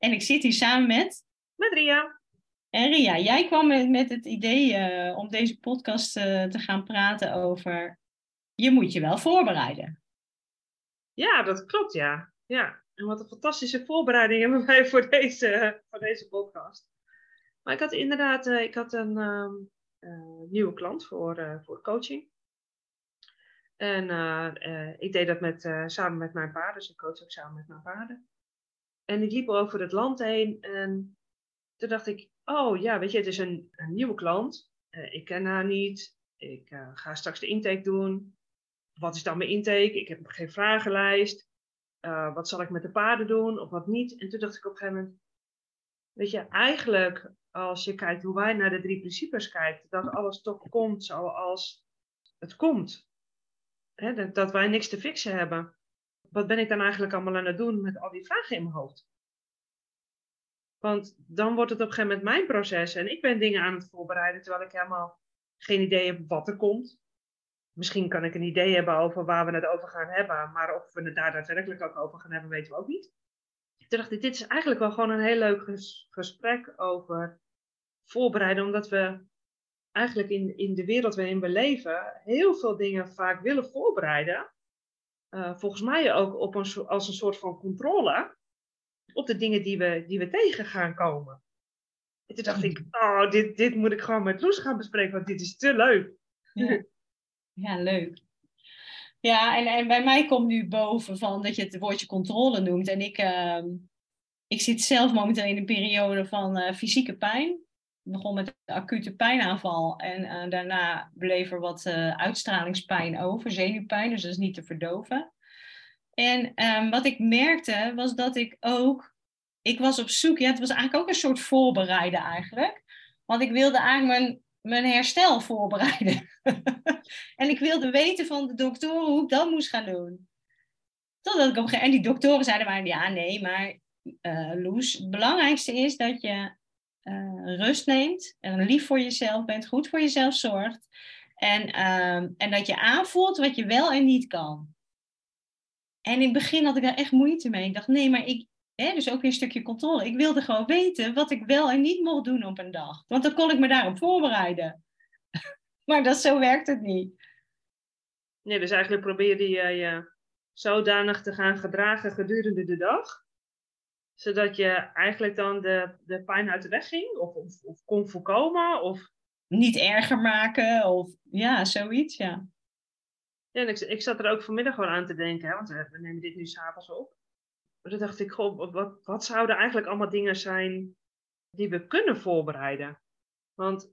en ik zit hier samen met... Met Ria. En Ria, jij kwam met, met het idee uh, om deze podcast uh, te gaan praten over... Je moet je wel voorbereiden. Ja, dat klopt, ja. ja. En wat een fantastische voorbereiding hebben wij voor deze, voor deze podcast. Maar ik had inderdaad uh, ik had een um, nieuwe klant voor, voor coaching. En ik deed dat met, samen met mijn paarden, dus ik coach ook samen met mijn paarden. En ik liep over het land heen en toen dacht ik, oh ja, weet je, het is een, nieuwe klant. Uh, ik ken haar niet. Ik uh, ga straks de intake doen. Wat is dan mijn intake? Ik heb geen vragenlijst. Uh, wat zal ik met de paarden doen of wat niet? En toen dacht ik op een gegeven moment, weet je, eigenlijk als je kijkt hoe wij naar de drie principes kijken, dat alles toch komt zoals het komt. Hè, dat wij niks te fixen hebben wat ben ik dan eigenlijk allemaal aan het doen met al die vragen in mijn hoofd? Want dan wordt het op een gegeven moment mijn proces en ik ben dingen aan het voorbereiden terwijl ik helemaal geen idee heb wat er komt. Misschien kan ik een idee hebben over waar we het over gaan hebben, maar of we het daar daadwerkelijk ook over gaan hebben, weten we ook niet. Toen dacht ik, dit is eigenlijk wel gewoon een heel leuk gesprek over voorbereiden, omdat we eigenlijk in, in de wereld waarin we leven heel veel dingen vaak willen voorbereiden, uh, volgens mij ook op een, als een soort van controle op de dingen die we, die we tegen gaan komen. En toen dacht ik, oh, dit, dit moet ik gewoon met Loes gaan bespreken, want dit is te leuk. Ja, ja leuk. Ja, en, en bij mij komt nu boven van dat je het woordje controle noemt. En ik, uh, ik zit zelf momenteel in een periode van uh, fysieke pijn begon met acute pijnaanval en uh, daarna bleef er wat uh, uitstralingspijn over, zenuwpijn, dus dat is niet te verdoven. En um, wat ik merkte was dat ik ook, ik was op zoek, ja, het was eigenlijk ook een soort voorbereiden eigenlijk, want ik wilde eigenlijk mijn, mijn herstel voorbereiden. en ik wilde weten van de doktoren hoe ik dat moest gaan doen. Totdat ik op een gegeven En die doktoren zeiden maar, ja, nee, maar uh, Loes, het belangrijkste is dat je uh, rust neemt en lief voor jezelf bent, goed voor jezelf zorgt. En, uh, en dat je aanvoelt wat je wel en niet kan. En in het begin had ik daar echt moeite mee. Ik dacht, nee, maar ik, hè, dus ook weer een stukje controle. Ik wilde gewoon weten wat ik wel en niet mocht doen op een dag. Want dan kon ik me daarop voorbereiden. maar dat, zo werkt het niet. Nee, dus eigenlijk probeerde je je zodanig te gaan gedragen gedurende de dag zodat je eigenlijk dan de, de pijn uit de weg ging? Of, of, of kon voorkomen? Of... Niet erger maken? Of ja, zoiets, ja. Ja, ik, ik zat er ook vanmiddag gewoon aan te denken, hè, want we, nemen dit nu s'avonds op. Maar toen dacht ik, goh, wat, wat zouden eigenlijk allemaal dingen zijn die we kunnen voorbereiden? Want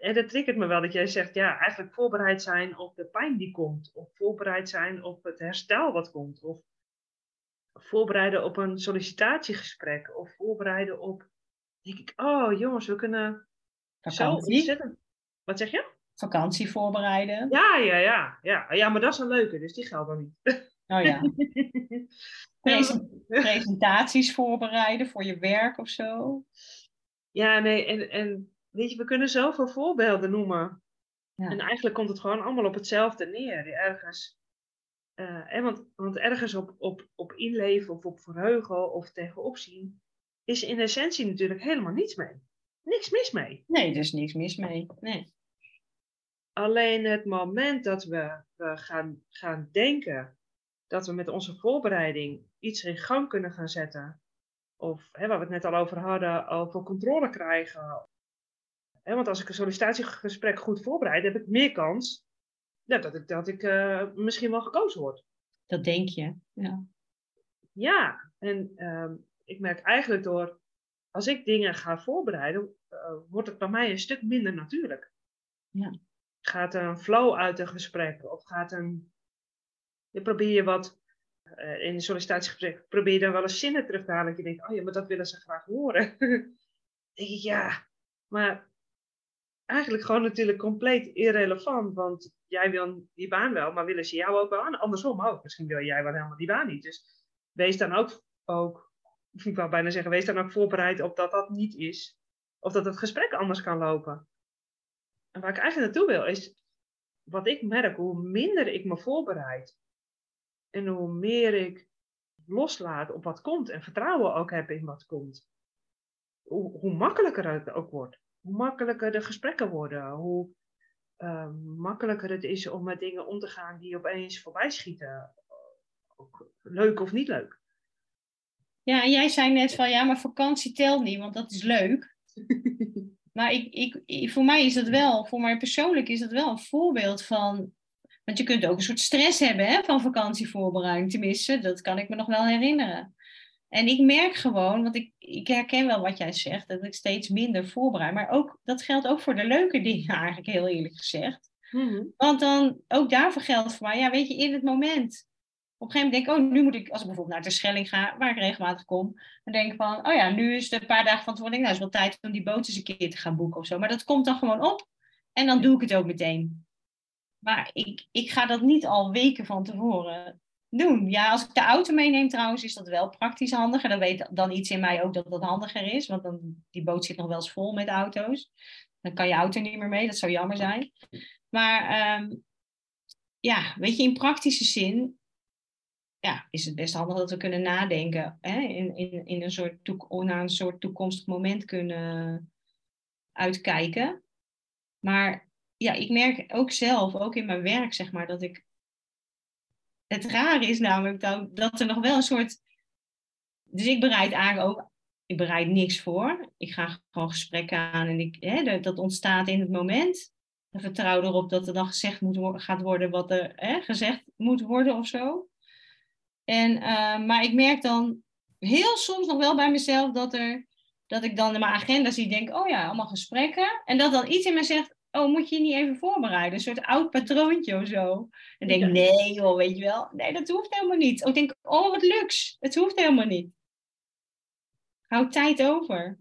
en dat triggert me wel dat jij zegt, ja, eigenlijk voorbereid zijn op de pijn die komt. Of voorbereid zijn op het herstel wat komt. Of voorbereiden op een sollicitatiegesprek of voorbereiden op, denk ik, oh jongens, we kunnen Vakantie. zo Wat zeg je? Vakantie voorbereiden. Ja, ja, ja, ja. Ja, maar dat is een leuke, dus die geldt dan niet. Oh ja. presentaties voorbereiden voor je werk of zo. Ja, nee, en, en weet je, we kunnen zoveel voorbeelden noemen. Ja. En eigenlijk komt het gewoon allemaal op hetzelfde neer. Ergens uh, want, want ergens op, op, op inleven of op verheugen of tegenop zien, is in essentie natuurlijk helemaal niets mee. Niks mis mee. Nee, er is niks mis mee. Nee. Alleen het moment dat we, we gaan, gaan denken dat we met onze voorbereiding iets in gang kunnen gaan zetten, Of hè, waar we het net al over hadden, over controle krijgen. Hè, want als ik een sollicitatiegesprek goed voorbereid, heb ik meer kans ja, dat ik, dat ik uh, misschien wel gekozen word. Dat denk je, ja. Ja, en uh, ik merk eigenlijk door, als ik dingen ga voorbereiden, uh, wordt het bij mij een stuk minder natuurlijk. Ja. Gaat er een flow uit een gesprek? Of gaat een, je probeer je wat uh, in een sollicitatiegesprek probeer je dan wel eens zinnen terug te halen. Dat je denkt, oh ja, maar dat willen ze graag horen. denk ik, ja, maar eigenlijk gewoon natuurlijk compleet irrelevant. Want jij wil die baan wel, maar willen ze jou ook wel aan? Andersom ook. Misschien wil jij wel helemaal die baan niet. Dus wees dan ook, ook ik wou bijna zeggen, wees dan ook voorbereid op dat dat niet is. Of dat het gesprek anders kan lopen. En waar ik eigenlijk naartoe wil, is wat ik merk, hoe minder ik me voorbereid, en hoe meer ik loslaat op wat komt en vertrouwen ook heb in wat komt, hoe, hoe makkelijker het ook wordt. Hoe makkelijker de gesprekken worden. Hoe uh, makkelijker het is om met dingen om te gaan die opeens voorbij schieten. Ook leuk of niet leuk. Ja, en jij zei net van ja, maar vakantie telt niet, want dat is leuk. maar ik, ik, voor mij is dat wel, voor mij persoonlijk is dat wel een voorbeeld van want je kunt ook een soort stress hebben hè, van vakantievoorbereiding. Tenminste, dat kan ik me nog wel herinneren. En ik merk gewoon, want ik, ik herken wel wat jij zegt, dat ik steeds minder voorbereid. Maar ook, dat geldt ook voor de leuke dingen eigenlijk, heel eerlijk gezegd. Mhm. Want dan, ook daarvoor geldt voor mij, ja, weet je, in het moment. Op een gegeven moment denk ik, oh, nu moet ik, als ik bijvoorbeeld naar de Schelling ga, waar ik regelmatig kom, dan denk ik van, oh ja, nu is het een paar dagen van tevoren, nou, is wel tijd om die boot eens een keer te gaan boeken of zo. Maar dat komt dan gewoon op en dan doe ik het ook meteen. Maar ik, ik ga dat niet al weken van tevoren doen. Ja, als ik de auto meeneem trouwens, is dat wel praktisch handiger. Dan weet dan iets in mij ook dat dat handiger is. Want dan, die boot zit nog wel eens vol met auto's. Dan kan je auto niet meer mee, dat zou jammer zijn. Maar ehm, ja, weet je, in praktische zin ja, is het best handig dat we kunnen nadenken. Hè? In, in, in een soort naar een soort toekomstig moment kunnen uitkijken. Maar ja, ik merk ook zelf, ook in mijn werk, zeg maar, dat ik. Het rare is namelijk dat, dat er nog wel een soort. Dus ik bereid eigenlijk ook. Ik bereid niks voor. Ik ga gewoon gesprekken aan en ik, hè, dat ontstaat in het moment. Ik vertrouw erop dat er dan gezegd moet, gaat worden wat er hè, gezegd moet worden of zo. En, uh, maar ik merk dan heel soms nog wel bij mezelf dat, er, dat ik dan in mijn agenda zie, denk, oh ja, allemaal gesprekken. En dat dan iets in me zegt, oh, moet je je niet even voorbereiden? Een soort oud patroontje of zo. En denk, nee joh, weet je wel. Nee, dat hoeft helemaal niet. Of denk, oh, wat luxe. Het hoeft helemaal niet. Houd tijd over.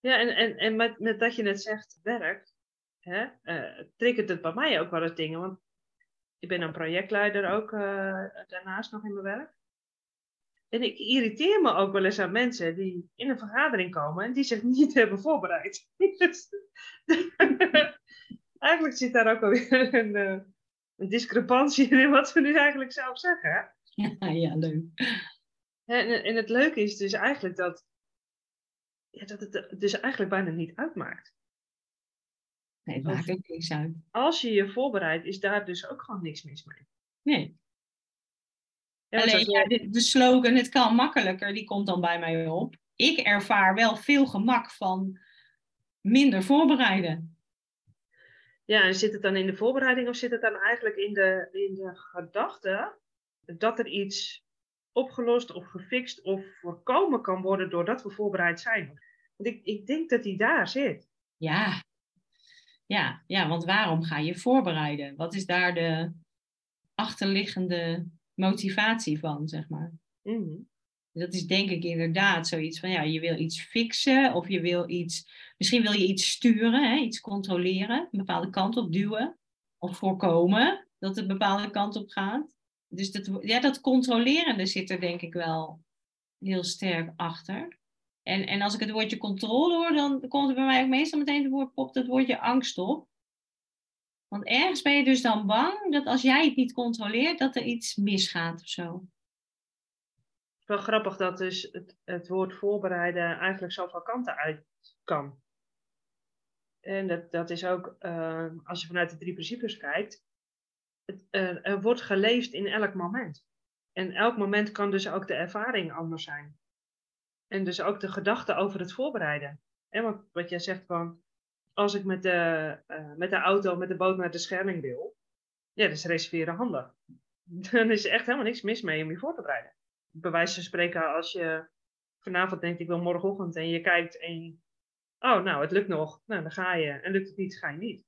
Ja, en, en, en met, met dat je net zegt, werk, hè, uh, triggert het bij mij ook wel eens dingen. Want ik ben een projectleider ook uh, daarnaast nog in mijn werk. En ik irriteer me ook wel eens aan mensen die in een vergadering komen en die zich niet hebben voorbereid. eigenlijk zit daar ook alweer een, eh, een discrepantie in wat we nu eigenlijk zelf zeggen. Ja, ja leuk. En, en het leuke is dus eigenlijk dat, ja, dat het dus eigenlijk bijna niet uitmaakt. Nee, het maakt ook niks uit. Als je je voorbereidt, is daar dus ook gewoon niks mis mee. Nee. Alleen ja, de, de slogan, het kan makkelijker, die komt dan bij mij op. Ik ervaar wel veel gemak van minder voorbereiden. Ja, en zit het dan in de voorbereiding of zit het dan eigenlijk in de, in de gedachte dat er iets opgelost of gefixt of voorkomen kan worden doordat we voorbereid zijn? Want ik, ik denk dat die daar zit. Ja. ja, ja, want waarom ga je voorbereiden? Wat is daar de achterliggende motivatie van, zeg maar? Mm dat is denk ik inderdaad zoiets van, ja, je wil iets fixen of je wil iets, misschien wil je iets sturen, hè, iets controleren, een bepaalde kant op duwen of voorkomen dat het een bepaalde kant op gaat. Dus dat, ja, dat controlerende zit er denk ik wel heel sterk achter. En, en als ik het woordje controle hoor, dan komt er bij mij ook meestal meteen het woord, popt het woordje angst op. Want ergens ben je dus dan bang dat als jij het niet controleert, dat er iets misgaat of zo wel grappig dat dus het, het woord voorbereiden eigenlijk zoveel kanten uit kan. En dat, dat is ook, uh, als je vanuit de drie principes kijkt, het, er wordt geleefd in elk moment. En elk moment kan dus ook de ervaring anders zijn. En dus ook de gedachte over het voorbereiden. En wat, wat jij zegt van, als ik met de, eh, met de auto, met de boot naar de Schelling wil, ja, is reserveren handig. Dan is er echt helemaal niks mis mee om je voor te bereiden. Bij wijze van spreken, als je vanavond denkt, ik wil morgenochtend, en je kijkt en oh, nou, het lukt nog, nou, dan ga je. En lukt het niet, ga je niet.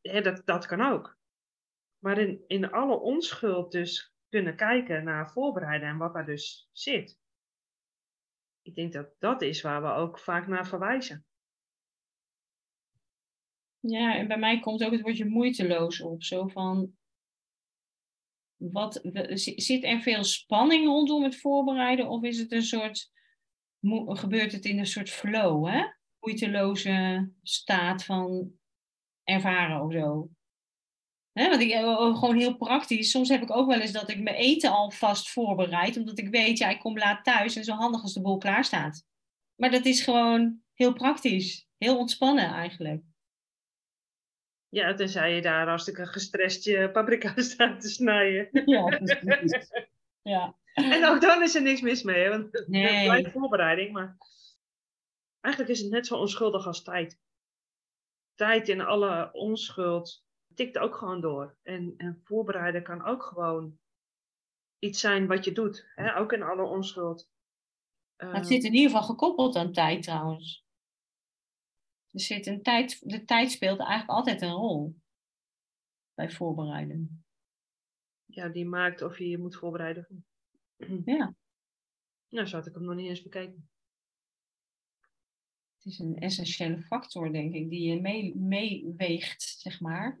Ja, dat, dat kan ook. Maar in, in alle onschuld dus kunnen kijken naar voorbereiden en wat daar dus zit. Ik denk dat dat is waar we ook vaak naar verwijzen. Ja, en bij mij komt ook het woordje moeiteloos op. Zo van, wat, zit er veel spanning rondom het voorbereiden? Of is het een soort, gebeurt het in een soort flow, hè? Moeiteloze staat van ervaren of zo. Want ik, eh, oh, gewoon heel praktisch. Soms heb ik ook wel eens dat ik mijn eten al vast voorbereid. Omdat ik weet, ja, ik kom laat thuis en zo handig als de boel klaar staat. Maar dat is gewoon heel praktisch. Heel ontspannen eigenlijk. Ja, tenzij je daar hartstikke gestrest je paprika staat te snijden. Ja, ja. En ook dan is er niks mis mee, want nee. het blijft voorbereiding. Maar eigenlijk is het net zo onschuldig als tijd. Tijd in alle onschuld tikt ook gewoon door. En, en voorbereiden kan ook gewoon iets zijn wat je doet, hè? ook in alle onschuld. het zit in ieder geval gekoppeld aan tijd trouwens. Er zit een tijd, de tijd speelt eigenlijk altijd een rol bij voorbereiden. Ja, die maakt of je je moet voorbereiden. Ja. Nou, zo had ik hem nog niet eens bekeken. Het is een essentiële factor, denk ik, die je meeweegt, zeg maar.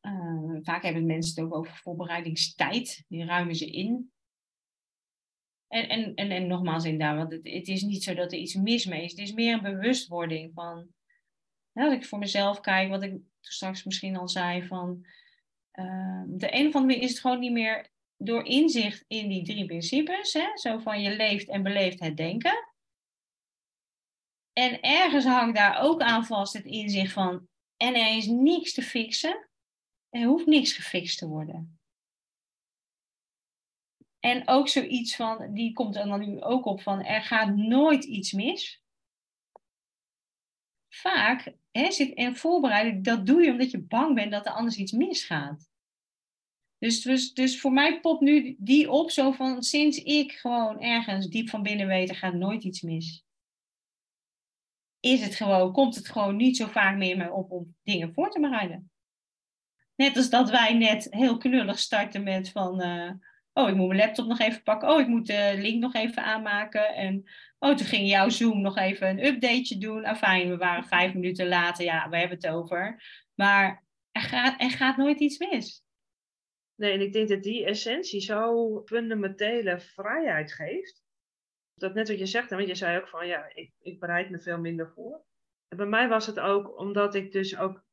Uh, vaak hebben mensen het ook over voorbereidingstijd. Die ruimen ze in. En, en, en, en nogmaals inderdaad, want het, is niet zo dat er iets mis mee is. Het is meer een bewustwording van... als ik voor mezelf kijk, wat ik straks misschien al zei, van... Uh, de een of andere manier is het gewoon niet meer door inzicht in die drie principes. Hè? Zo van je leeft en beleeft het denken. En ergens hangt daar ook aan vast het inzicht van en er is niks te fixen. Er hoeft niks gefixt te worden. En ook zoiets van, die komt er dan nu ook op van, er gaat nooit iets mis. Vaak hè, zit en voorbereiden, dat doe je omdat je bang bent dat er anders iets misgaat. Dus, dus, dus voor mij popt nu die op, zo van sinds ik gewoon ergens diep van binnen weet, er gaat nooit iets mis is het gewoon, komt het gewoon niet zo vaak meer mee op om dingen voor te bereiden. Net als dat wij net heel knullig starten met van, uh, oh, ik moet mijn laptop nog even pakken. Oh, ik moet de link nog even aanmaken. En oh, toen ging jouw Zoom nog even een updateje doen. Afijn, we waren vijf minuten later. Ja, we hebben het over. Maar er gaat, er gaat nooit iets mis. Nee, en ik denk dat die essentie zo fundamentele vrijheid geeft dat net wat je zegt, want je zei ook van ja, ik, ik bereid me veel minder voor. En bij mij was het ook omdat ik dus ook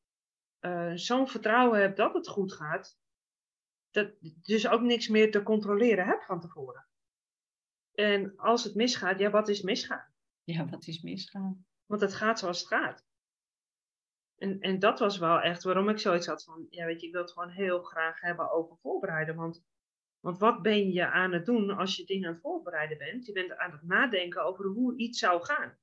uh, zo'n vertrouwen heb dat het goed gaat, dat dus ook niks meer te controleren heb van tevoren. En als het misgaat, ja, wat is misgaan? Ja, wat is misgaan? Want het gaat zoals het gaat. En, en dat was wel echt waarom ik zoiets had van, ja, weet je, ik wil het gewoon heel graag hebben over voorbereiden. Want want wat ben je aan het doen als je dingen aan het voorbereiden bent? Je bent aan het nadenken over hoe iets zou gaan.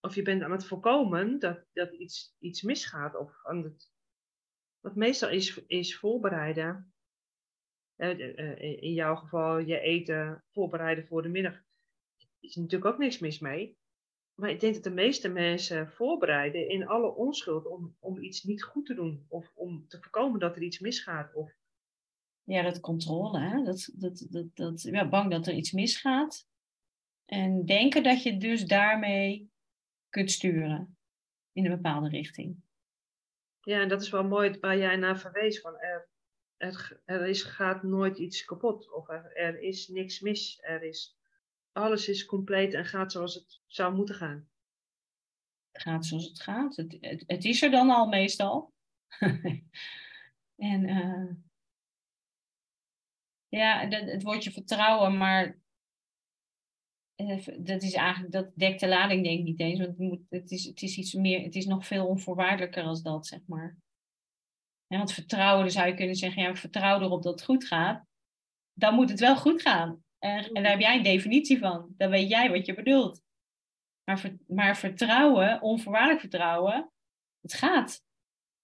Of je bent aan het voorkomen dat, dat iets, iets misgaat. Of aan het, wat meestal is, is voorbereiden. Eh, eh, in jouw geval je eten voorbereiden voor de middag. is natuurlijk ook niks mis mee. Maar ik denk dat de meeste mensen voorbereiden in alle onschuld om, om iets niet goed te doen. Of om te voorkomen dat er iets misgaat. Of ja, dat controle. Hè? Dat, dat, dat, dat, ja, bang dat er iets misgaat. En denken dat je dus daarmee kunt sturen in een bepaalde richting. Ja, en dat is wel mooi waar jij naar verwees. Van er, er, is, gaat nooit iets kapot. Of er, er is niks mis. Er is, alles is compleet en gaat zoals het zou moeten gaan. Gaat zoals het gaat. Het, het, is er dan al meestal. en uh, ja, het woordje vertrouwen, maar eh, dat is eigenlijk, dat dekt de lading denk ik niet eens, want het, moet, het, is, het is iets meer, het is nog veel onvoorwaardelijker als dat, zeg maar. Ja, want vertrouwen, dan zou je kunnen zeggen, ja, ik vertrouw erop dat het goed gaat. Dan moet het wel goed gaan. En, en daar heb jij een definitie van. Dan weet jij wat je bedoelt. Maar, ver- maar vertrouwen, onvoorwaardelijk vertrouwen, het gaat.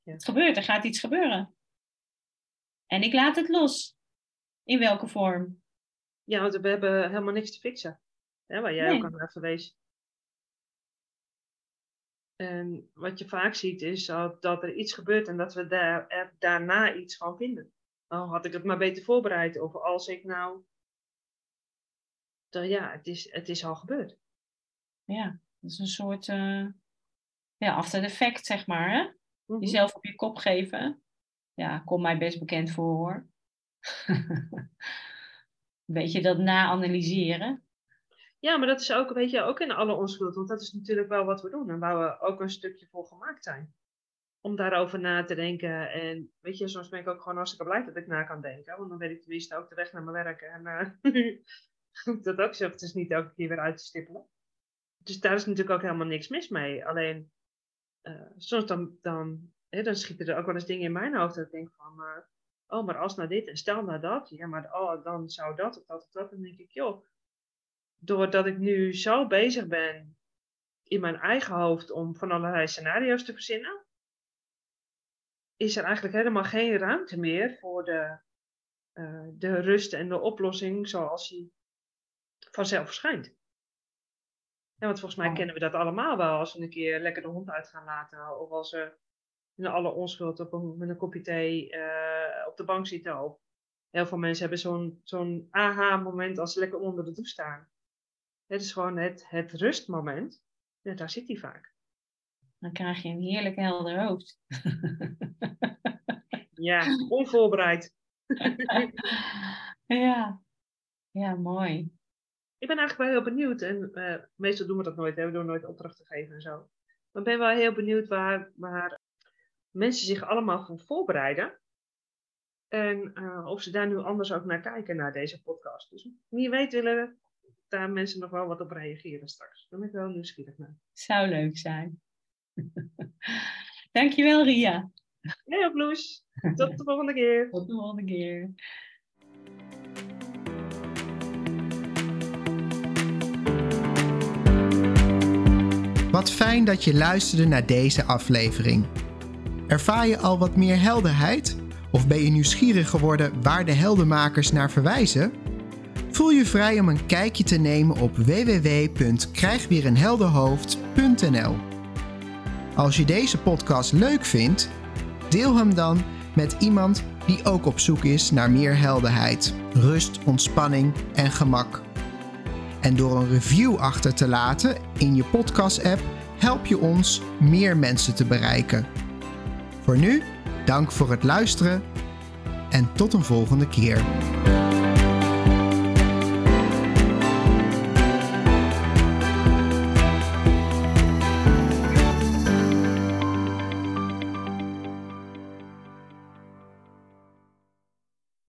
Ja. Het gebeurt, er gaat iets gebeuren. En ik laat het los. In welke vorm? Ja, want we hebben helemaal niks te fixen. Hè, waar jij Nee. ook aan hebt verwezen. En wat je vaak ziet is dat, dat er iets gebeurt en dat we daar, er daarna iets van vinden. Dan had ik het maar beter voorbereid. Of als ik nou. Dan ja, het is, het is al gebeurd. Ja, dat is een soort eh ja, after effect, zeg maar. Hè? Mhm. Jezelf op je kop geven. Ja, komt mij best bekend voor hoor. Weet je, dat na-analyseren. Ja, maar dat is ook, weet je, ook in alle onschuld. Want dat is natuurlijk wel wat we doen. En waar we ook een stukje voor gemaakt zijn. Om daarover na te denken. En weet je, soms ben ik ook gewoon hartstikke blij dat ik na kan denken. Want dan weet ik tenminste ook de weg naar mijn werk. En eh, dat ook zo. Het is niet elke keer weer uit te stippelen. Dus daar is natuurlijk ook helemaal niks mis mee. Alleen, eh, soms dan, dan, hè, dan schieten er ook wel eens dingen in mijn hoofd. Dat ik denk van, eh, oh, maar als nou dit en stel nou dat. Ja, maar oh, dan zou dat of dat of dat. Dan denk ik, joh doordat ik nu zo bezig ben in mijn eigen hoofd om van allerlei scenario's te verzinnen, is er eigenlijk helemaal geen ruimte meer voor de, eh, de rust en de oplossing zoals die vanzelf verschijnt. Ja, want volgens mij Oh. kennen we dat allemaal wel als we een keer lekker de hond uit gaan laten of als we in alle onschuld op een, met een kopje thee eh, op de bank zitten. Of heel veel mensen hebben zo'n zo'n aha-moment als ze lekker onder de douche staan. Het is gewoon het, het rustmoment. Ja, daar zit hij vaak. Dan krijg je een heerlijk helder hoofd. Ja, onvoorbereid. ja. ja, mooi. Ik ben eigenlijk wel heel benieuwd. En eh, meestal doen we dat nooit. Hè? We doen nooit opdrachten geven en zo. Maar ik ben wel heel benieuwd waar, waar mensen zich allemaal voor voorbereiden. En eh, of ze daar nu anders ook naar kijken, naar deze podcast. Dus wie weet willen daar mensen nog wel wat op reageren straks. Daar ben ik wel nieuwsgierig naar. Zou leuk zijn. Dankjewel, Ria. Hey, op Loes. Tot de volgende keer. Tot de volgende keer. Wat fijn dat je luisterde naar deze aflevering. Ervaar je al wat meer helderheid? Of ben je nieuwsgierig geworden waar de heldenmakers naar verwijzen? Voel je vrij om een kijkje te nemen op www.krijgweerenhelderhoofd.nl. Als je deze podcast leuk vindt, deel hem dan met iemand die ook op zoek is naar meer helderheid, rust, ontspanning en gemak. En door een review achter te laten in je podcast-app help je ons meer mensen te bereiken. Voor nu, dank voor het luisteren en tot een volgende keer.